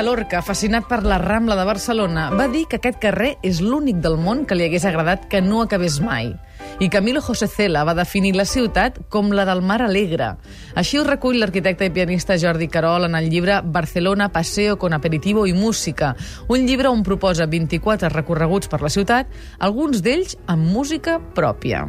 García Lorca, fascinat per la Rambla de Barcelona, va dir que aquest carrer és l'únic del món que li hagués agradat que no acabés mai. I Camilo José Cela va definir la ciutat com la del mar alegre. Així ho recull l'arquitecte i pianista Jordi Carol en el llibre Barcelona, Paseo con aperitivo i música, un llibre on proposa 24 recorreguts per la ciutat, alguns d'ells amb música pròpia.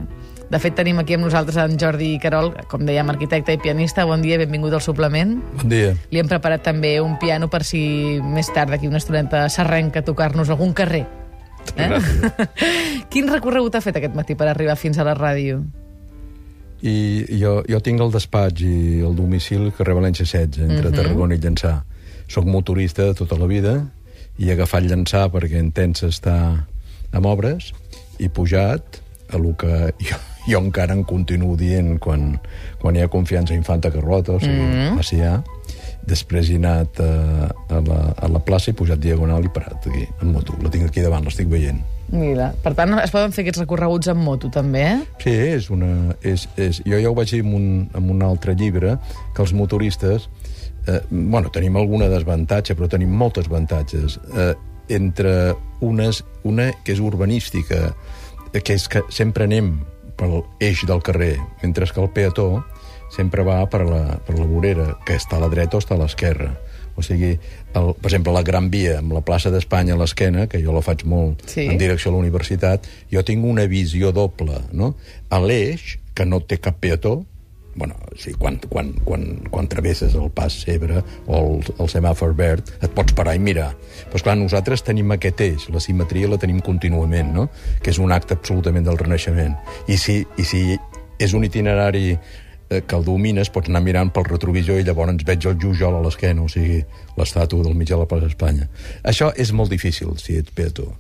De fet, tenim aquí amb nosaltres en Jordi Carol, com dèiem, arquitecte i pianista. Bon dia, benvingut al suplement. Bon dia. Li hem preparat també un piano per si més tard, d'aquí una estoneta, s'arrenca a tocar-nos algun carrer. Eh? Quin recorregut ha fet aquest matí per arribar fins a la ràdio? I jo, jo tinc el despatx i el domicili carrer València 16, entre uh -huh. Tarragona i Llançà. Soc motorista de tota la vida i he agafat Llançà perquè en Tensa està amb obres i pujat a lo que jo, jo encara en continuo dient quan, quan hi ha confiança infanta Carlota, o sigui, mm -hmm. Macià. Després he anat a, a, la, a la plaça, he pujat diagonal i parat aquí, en moto. La tinc aquí davant, l'estic veient. Mira, per tant, es poden fer aquests recorreguts en moto, també, eh? Sí, és una... És, és, jo ja ho vaig dir en un, en un altre llibre, que els motoristes... Eh, bueno, tenim alguna desavantatge, però tenim moltes avantatges. Eh, entre unes, una que és urbanística, que és que sempre anem pel eix del carrer, mentre que el peató sempre va per la, per la vorera, que està a la dreta o està a l'esquerra. O sigui, el, per exemple, la Gran Via, amb la plaça d'Espanya a l'esquena, que jo la faig molt Sí. en direcció a la universitat, jo tinc una visió doble, no? A l'eix, que no té cap peató, bueno, sí, quan, quan, quan, quan travesses el pas Cebre o el, el semàfor verd, et pots parar i mirar. Però, esclar, nosaltres tenim aquest eix, la simetria la tenim contínuament, no? que és un acte absolutament del Renaixement. I si, i si és un itinerari eh, que el domines, pots anar mirant pel retrovisor i llavors veig el Jujol a l'esquena, o sigui, l'estàtua del mig de la plaça d'Espanya. Això és molt difícil, si ets peató.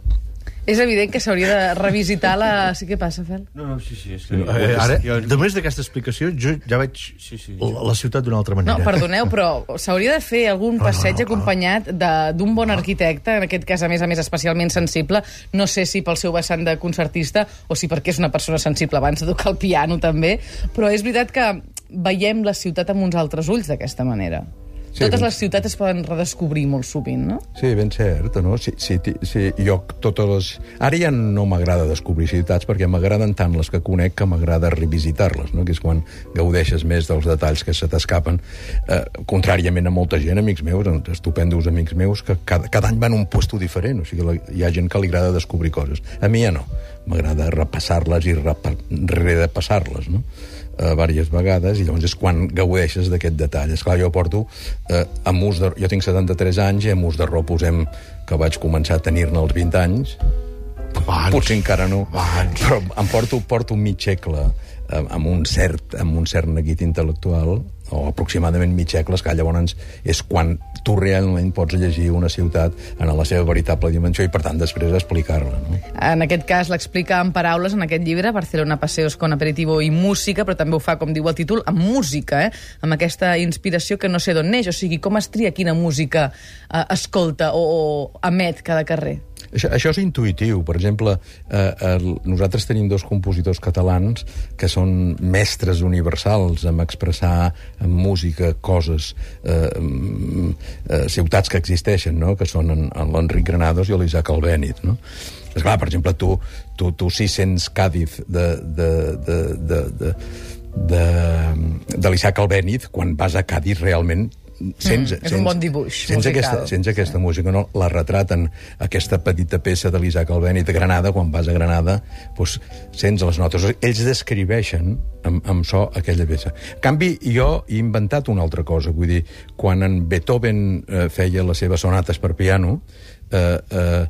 És evident que s'hauria de revisitar la... Sí, què passa, Fel? No, no, sí, sí. És Eh, ara, només d'aquesta explicació, jo ja veig Sí, sí. la, la ciutat d'una altra manera. No, perdoneu, però s'hauria de fer algun No, no, passeig no, clar. acompanyat de- d'un bon arquitecte, en aquest cas, a més a més, especialment sensible. No sé si pel seu vessant de concertista o si perquè és una persona sensible abans de tocar el piano, també. Però és veritat que veiem la ciutat amb uns altres ulls d'aquesta manera. Sí, Totes les ciutats es poden redescobrir molt sovint, no? Sí, ben cert, no? Si, si, si jo totes les... Ara ja no m'agrada descobrir ciutats perquè m'agraden tant les que conec que m'agrada revisitar-les, no? que és quan gaudeixes més dels detalls que se t'escapen. Eh, contràriament a molta gent, amics meus, estupendos amics meus, que cada, cada any van a un puesto diferent, o sigui, la, hi ha gent que li agrada descobrir coses. A mi ja no. M'agrada repassar-les i repa, repassar-les, no? Eh, diverses vegades i llavors és quan gaudeixes d'aquest detall. És clar, jo porto eh, amb ús de... Jo tinc 73 anys i amb ús de raó posem que vaig començar a tenir-ne els 20 anys. Abans. Potser encara no. Abans. Però em porto, porto mig segle eh, amb un cert, amb un cert neguit intel·lectual o aproximadament mig segle, que llavors és quan tu realment pots llegir una ciutat en la seva veritable dimensió i, per tant, després explicar-la. No? En aquest cas l'explica en paraules en aquest llibre, Barcelona Paseos con aperitivo i música, però també ho fa, com diu el títol, amb música, eh? amb aquesta inspiració que no sé d'on neix, o sigui, com es tria quina música eh, escolta o, o emet cada carrer. Això, això és intuïtiu. Per exemple, eh, el, nosaltres tenim dos compositors catalans que són mestres universals en expressar en música coses, eh, eh, ciutats que existeixen, no? que són en, en l'Enric Granados i l'Isaac Albéniz. No? Esclar, per exemple, tu, tu, tu si sents Càdiz de, de, de, de, de, de, de l'Isaac Albéniz, quan vas a Càdiz realment sents, Mm, és un bon dibuix sents musical. aquesta, sents aquesta música, no? la retraten aquesta petita peça de l'Isaac Albéniz de Granada, quan vas a Granada, doncs, sents les notes. Ells descriveixen amb, amb so aquella peça. En canvi, jo he inventat una altra cosa, vull dir, quan en Beethoven eh, feia les seves sonates per piano, eh, eh,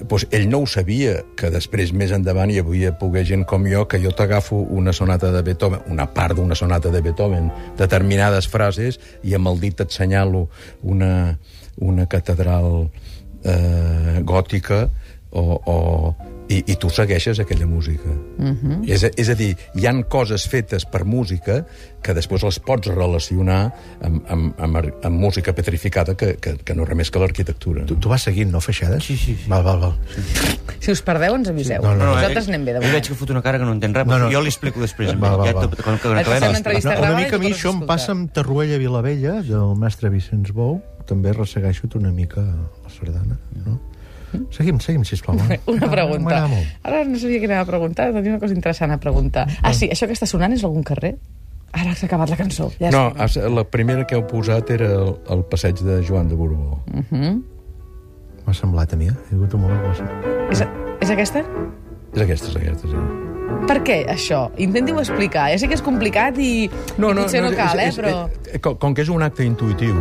doncs ell no ho sabia, que després, més endavant, hi havia poder gent com jo, que jo t'agafo una sonata de Beethoven, una part d'una sonata de Beethoven, determinades frases, i amb el dit et senyalo una, una catedral eh, gòtica o, o, i, i tu segueixes aquella música. Uh -huh. és, a, és a dir, hi han coses fetes per música que després les pots relacionar amb, amb, amb, amb música petrificada que, que, que no és res més que l'arquitectura. Tu, tu vas seguint, no, Feixades? Sí, sí, sí. Val, val, val. Si us perdeu, ens aviseu. No, no, no, Nosaltres eh, anem bé de Jo moment. veig que fot una cara que no entén res, No, no, no. jo li explico després. Val, val, ja, val. tot, quan, Vaig acabem... una No, mica a mi això em passa amb Tarruella Vilavella, del mestre Vicenç Bou, també ressegueixo una mica la sardana, no? Seguim, seguim, sisplau. va. Una pregunta. Ara no sabia què anava a preguntar, tenia una cosa interessant a preguntar. Ah, sí, això que està sonant és algun carrer? Ara s'ha acabat la cançó. Ja No, has- la primera que heu posat era el, el passeig de Joan de Borbó. M'ha semblat a mi, eh? He hagut un moment que. És, és aquesta? És aquesta, és aquesta, sí. Per què, això? Intentiu explicar. Ja sé que és complicat i, i potser no, cal, eh, és- però... és- com, com que és un acte intuïtiu,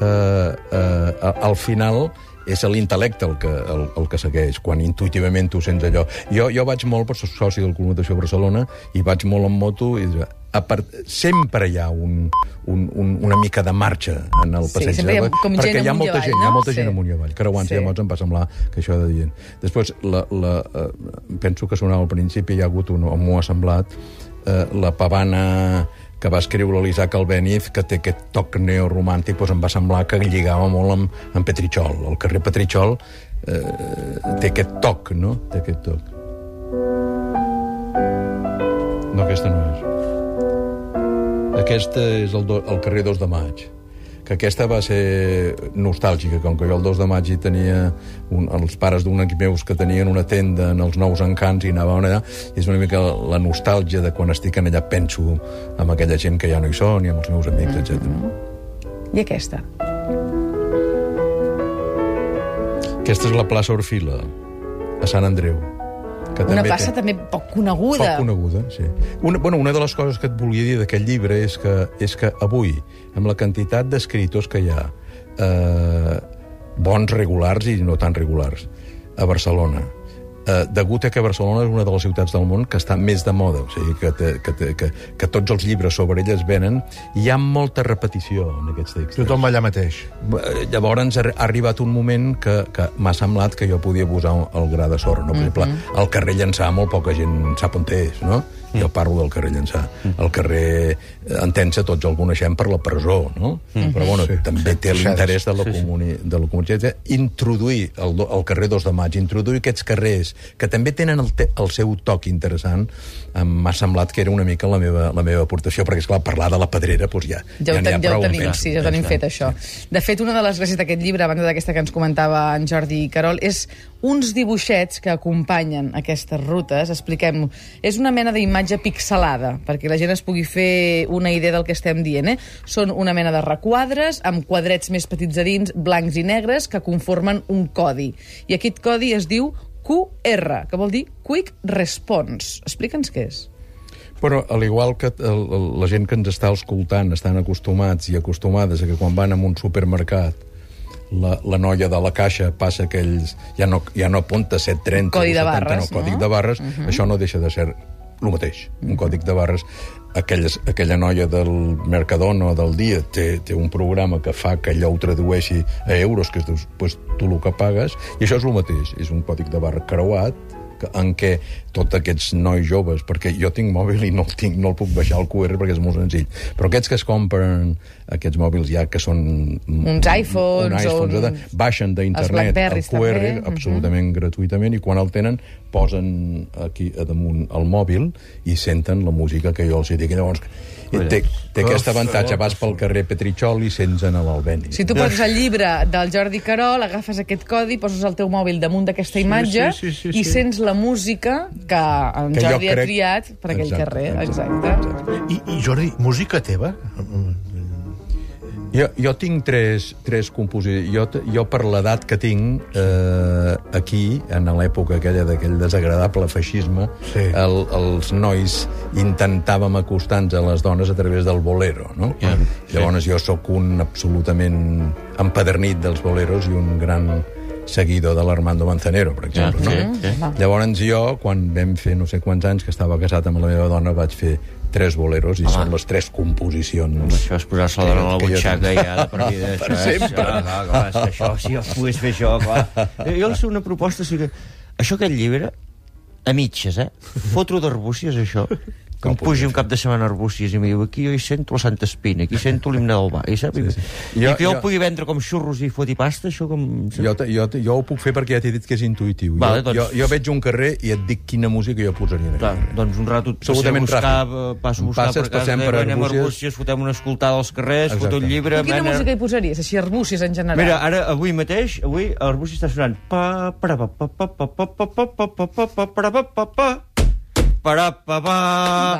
eh, eh, al final és l'intel·lecte el, que, el, el que segueix, quan intuïtivament tu sents allò. Jo, jo vaig molt, per ser soci del Club Natació Barcelona, i vaig molt en moto, i a part, sempre hi ha un, un, un, una mica de marxa en el Sí, passeig. ha de- perquè hi ha molta avall, gent, hi ha no? molta Sí. gent amunt i avall. Creuant, Sí. sí. llavors em va semblar que això de dient. Després, la, la, eh, penso que sonava al principi, hi ha hagut un, o m'ho ha semblat, eh, la pavana que va escriure l'Isaac Albéniz, que té aquest toc neoromàntic, doncs em va semblar que lligava molt amb, amb Petritxol. El carrer Petritxol eh, té aquest toc, no? Té aquest toc. No, aquesta no és. Aquesta és el, do, el carrer 2 de maig que aquesta va ser nostàlgica, com que jo el 2 de maig hi tenia un, els pares d'un equip meus que tenien una tenda en els nous encants i anàvem allà, i és una mica la nostàlgia de quan estic en allà penso amb aquella gent que ja no hi són i amb els meus amics, etc. I aquesta? Aquesta és la plaça Orfila, a Sant Andreu. Que Una també plaça té- també poc coneguda. Poc coneguda, sí. Una, bueno, una de les coses que et volia dir d'aquest llibre és que, és que avui, amb la quantitat d'escriptors que hi ha, eh, bons regulars i no tan regulars, a Barcelona, eh, degut a que Barcelona és una de les ciutats del món que està més de moda, o sigui, que, té, que, té, que, que tots els llibres sobre ella es venen, i hi ha molta repetició en aquests textos. Tothom va allà mateix. Eh, Llavors ha arribat un moment que, que m'ha semblat que jo podia posar el gra de sorra. No? Per exemple, al carrer Llançà molt poca gent sap on és, no? Jo parlo del carrer Llançà. El carrer eh, Entença tots el coneixem per la presó, no? Però bueno, Sí. també té Sí. l'interès de la, comuni de la comunitat. Introduir el, do- el carrer 2 de maig, introduir aquests carrers que també tenen el, te el seu toc interessant, m'ha semblat que era una mica la meva, la meva aportació, perquè, esclar, parlar de la pedrera, doncs ja, Ja, ho, n'hi ha ja ho prou, tenim, sí, ja ho tenim fet, això. De fet, una de les gràcies d'aquest llibre, a banda d'aquesta que ens comentava en Jordi Carol, és uns dibuixets que acompanyen aquestes rutes, expliquem-ho. És una mena d'imatge pixelada, perquè la gent es pugui fer una idea del que estem dient. Eh? Són una mena de requadres amb quadrets més petits a dins, blancs i negres, que conformen un codi. I aquest codi es diu QR, que vol dir Quick Response. Explica'ns què és. Però, al igual que la gent que ens està escoltant estan acostumats i acostumades a que quan van a un supermercat la, la noia de la caixa passa aquells... Ja no, ja no apunta 730 Codi o de 70, barres, no, còdic no? de barres. Uh -huh. Això no deixa de ser el mateix, un còdic de barres. Aquelles, aquella noia del Mercadona del dia té, té un programa que fa que allò ho tradueixi a euros, que és després tu el que pagues, i això és el mateix, és un còdic de barra creuat, que, en què tots aquests nois joves, perquè jo tinc mòbil i no el, tinc, no el puc baixar al QR perquè és molt senzill, però aquests que es compren aquests mòbils ja que són... Uns iPhones un o iPhones, uns- baixen d'internet el QR també, mhm. absolutament gratuïtament i quan el tenen posen aquí a damunt el mòbil i senten la música que jo els hi dic. I llavors, té, té aquest avantatge, vas pel carrer Petritxol i sents en l'Albeni. Si tu poses el llibre del Jordi Carol, agafes aquest codi, poses el teu mòbil damunt d'aquesta imatge sí, sí, sí, i sí. sents la música que en Que jo Jordi ha crec- triat per aquell Exacte, carrer. exacte, Exacte. I, I Jordi, música teva? Jo, jo tinc tres, tres composicions. Jo, jo per l'edat que tinc, eh, aquí, en l'època aquella d'aquell desagradable feixisme, Sí. el, els nois intentàvem acostar-nos a les dones a través del bolero, no? Ja, sí. Llavors jo sóc un absolutament empadernit dels boleros i un gran seguidor de l'Armando Manzanero, per exemple. Ja, no? sí, sí. Llavors jo, quan vam fer no sé quants anys que estava casat amb la meva dona, vaig fer tres boleros i són les tres composicions. Això és posar-se la dona a la butxaca ja de partida. Per això sempre. Clar, clar, clar, és que això, si jo pogués fer això, clar. Jo els una proposta, o sigui, això aquest llibre, a mitges, eh? Fotre d'arbúcies, això. Que em pugi un cap de setmana a Arbúcies i em diu aquí jo hi sento la Santa Espina, aquí sento l'himne del bar. I? Sí, sí. I Jo- que jo, jo- el pugui vendre com xurros i foti pasta, això com... Jo, te- jo, te- jo ho puc fer perquè ja t'he dit que és intuïtiu. Vale, jo, doncs- jo, jo veig un carrer i et dic quina música jo posaria. en Clar, aquell carrer. doncs un rato et passeu a buscar, ràpid. eh, passo a buscar Passes, per casa per anem a Arbúcies. Arbúcies, fotem una escoltada als carrers, foto Exacte. un llibre... Quina mena- música hi posaries? Així, arbúcies en general. Mira, ara, avui mateix, avui, a Arbúcies està sonant... Pa, para, pa, pa, pa, pa, pa, pa, pa, pa, pa, pa, pa, para, pa, pa, pa, para, pa, pa...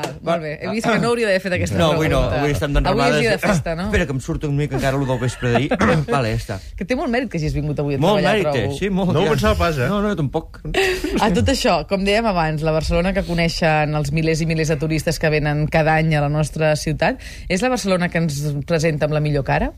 Val, molt bé. He vist que no hauria d'haver fet aquesta No, avui no, pregunta. avui estem d'enramades. Avui és dia de festa, no? Espera, que em surt una mica encara el del vespre d'ahir. vale, ja està. Que té molt mèrit que hagis vingut avui a Molt treballar, mèrit, trobo. sí, molt. No ho pensava pas, eh? No, no, tampoc. A tot això, com dèiem abans, la Barcelona que coneixen els milers i milers de turistes que venen cada any a la nostra ciutat, és la Barcelona que ens presenta amb la millor cara?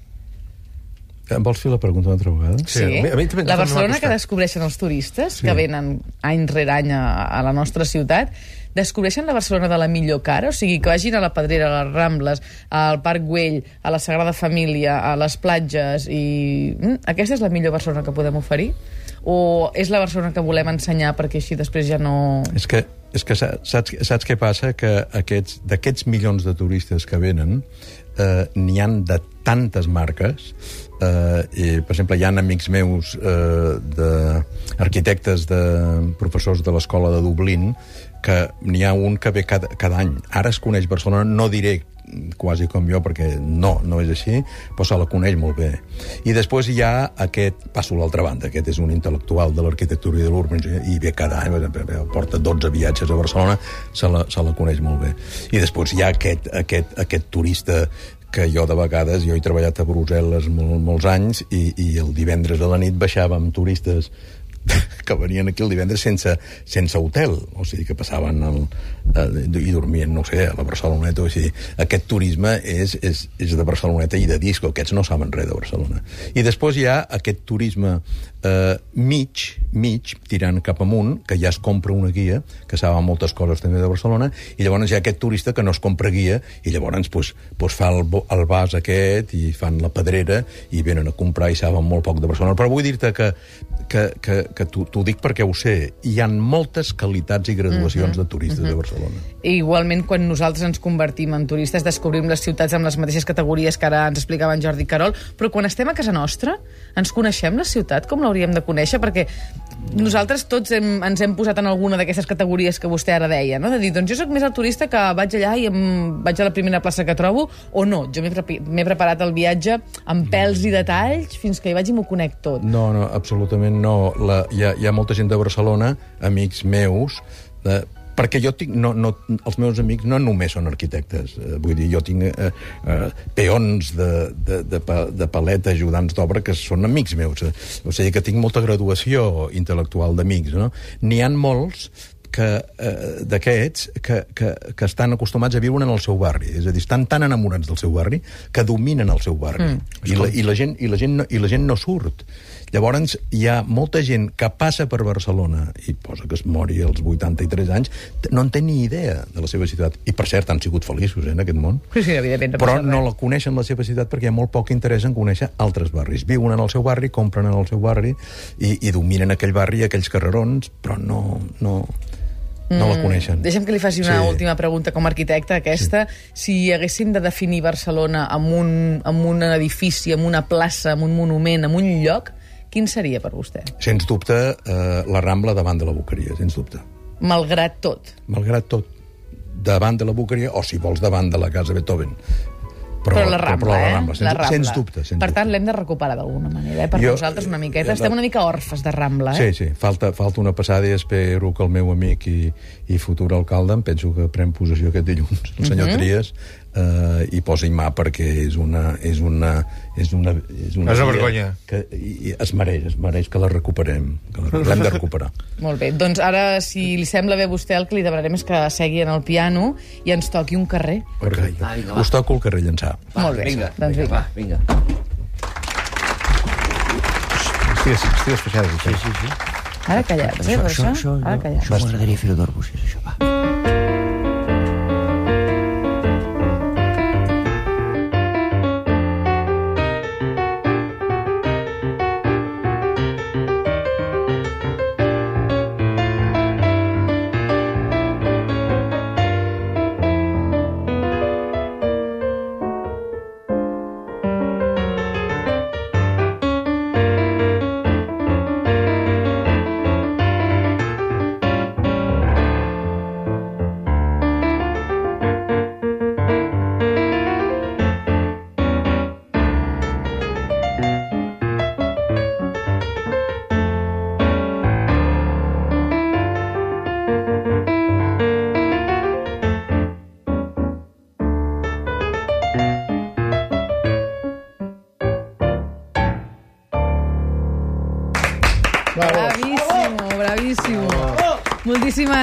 Em vols fer la pregunta una altra vegada? Sí, a mi- a mi la Barcelona que descobreixen els turistes, Sí. que venen any rere any a, a la nostra ciutat, descobreixen la Barcelona de la millor cara? O sigui, que vagin a la Pedrera, a les Rambles, al Parc Güell, a la Sagrada Família, a les platges i... Mm, aquesta és la millor Barcelona que podem oferir? O és la Barcelona que volem ensenyar perquè així després ja no... És que, és que sa- saps, saps què passa? Que aquests d'aquests milions de turistes que venen, eh, n'hi han de tantes marques, eh, i, per exemple, hi ha amics meus eh, de arquitectes, de professors de l'escola de Dublín, que n'hi ha un que ve cada, cada any. Ara es coneix Barcelona, no diré quasi com jo, perquè no, no és així, però se la coneix molt bé. I després hi ha aquest, passo a l'altra banda, aquest és un intel·lectual de l'arquitectura i de l'urbanisme, i ve cada any, porta 12 viatges a Barcelona, se la, se la coneix molt bé. I després hi ha aquest, aquest, aquest turista que jo de vegades, jo he treballat a Brussel·les molt, molts anys i, i el divendres a la nit baixava amb turistes que venien aquí el divendres sense, sense hotel, o sigui que passaven el, i dormien, no sé, a la Barceloneta, o sigui, aquest turisme és, és, és de Barceloneta i de disco, aquests no saben res de Barcelona. I després hi ha aquest turisme eh, mig, mig, tirant cap amunt, que ja es compra una guia, que saben moltes coses també de Barcelona, i llavors hi ha aquest turista que no es compra guia, i llavors pues, pues fa el, el vas aquest, i fan la pedrera, i venen a comprar i saben molt poc de Barcelona. Però vull dir-te que, que, que, que t'ho dic perquè ho sé, hi han moltes qualitats i graduacions de turistes de Barcelona. I igualment, quan nosaltres ens convertim en turistes, descobrim les ciutats amb les mateixes categories que ara ens explicava en Jordi Carol, però quan estem a casa nostra, ens coneixem la ciutat com l'hauríem de conèixer? Perquè nosaltres tots hem, ens hem posat en alguna d'aquestes categories que vostè ara deia, no? De dir, doncs jo sóc més el turista que vaig allà i em, vaig a la primera plaça que trobo, o no, jo m'he m'he preparat el viatge amb pèls i detalls fins que hi vaig i m'ho conec tot. No, no, absolutament no. La, hi, ha, hi ha molta gent de Barcelona, amics meus, de, perquè jo tinc, no, no, els meus amics no només són arquitectes, eh, vull dir, jo tinc eh, eh, peons de, de, de, pa- de paleta, ajudants d'obra, que són amics meus. Eh. O sigui que tinc molta graduació intel·lectual d'amics, no? N'hi han molts que eh, d'aquests que, que, que estan acostumats a viure en el seu barri. És a dir, estan tan enamorats del seu barri que dominen el seu barri. Mm. I, la, i, la gent, i, la gent no, I la gent no surt. Llavors, hi ha molta gent que passa per Barcelona i posa que es mori als 83 anys, no en té ni idea de la seva ciutat. I, per cert, han sigut feliços, eh, en aquest món. Sí, sí, evidentment. Però passa no la coneixen la seva ciutat perquè hi ha molt poc interès en conèixer altres barris. Viuen en el seu barri, compren en el seu barri i, i dominen aquell barri, aquells carrerons, però no, no, no la coneixen. Deixa'm que li faci una Sí. última pregunta com a arquitecte, aquesta. Si haguéssim de definir Barcelona amb un, amb un edifici, amb una plaça, amb un monument, amb un lloc, quin seria per vostè? Sens dubte, eh, la Rambla davant de la Boqueria, sens dubte. Malgrat tot. Malgrat tot, davant de la Boqueria, o si vols davant de la Casa Beethoven. Però, la Rambla, però la eh? Rambla, sens, la Rambla. sens dubte. Sens per tant, l'hem de recuperar d'alguna manera, eh? Per Jo- nosaltres una miqueta. la- Estem una mica orfes de Rambla, eh? Sí, sí, falta, falta una passada i espero que el meu amic i, i futur alcalde, em penso que pren possessió aquest dilluns, el senyor Mhm. Trias, eh, i posi mà perquè és una... És una, és una, és una, És una vergonya. Que, i, i es mereix, es mereix que la recuperem, que la- l'hem de recuperar. Molt bé. Doncs ara, si li sembla bé a vostè, el que li demanarem és que segui en el piano i ens toqui un carrer. Perfecte. Va, vinga, va. Us toco el carrer Llançà. Va, Molt bé. Vinga, Doncs vinga, vinga. va, vinga. Estigues, estigues feixades. Sí, sí, sí. Ara callats, eh, per això? Ara callats. això m'agradaria fer-ho d'Arbúcies, això, va.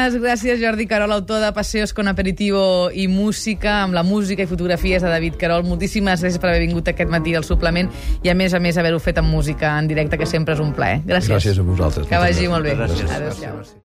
Moltíssimes gràcies, Jordi Carol, autor de Passeos con aperitivo i música, amb la música i fotografies de David Carol. Moltíssimes gràcies per haver vingut aquest matí al suplement i, a més a més, haver-ho fet amb música en directe, que sempre és un plaer. Gràcies. Gràcies a vosaltres. Que vagi molt bé. Gràcies. Adéu-siau.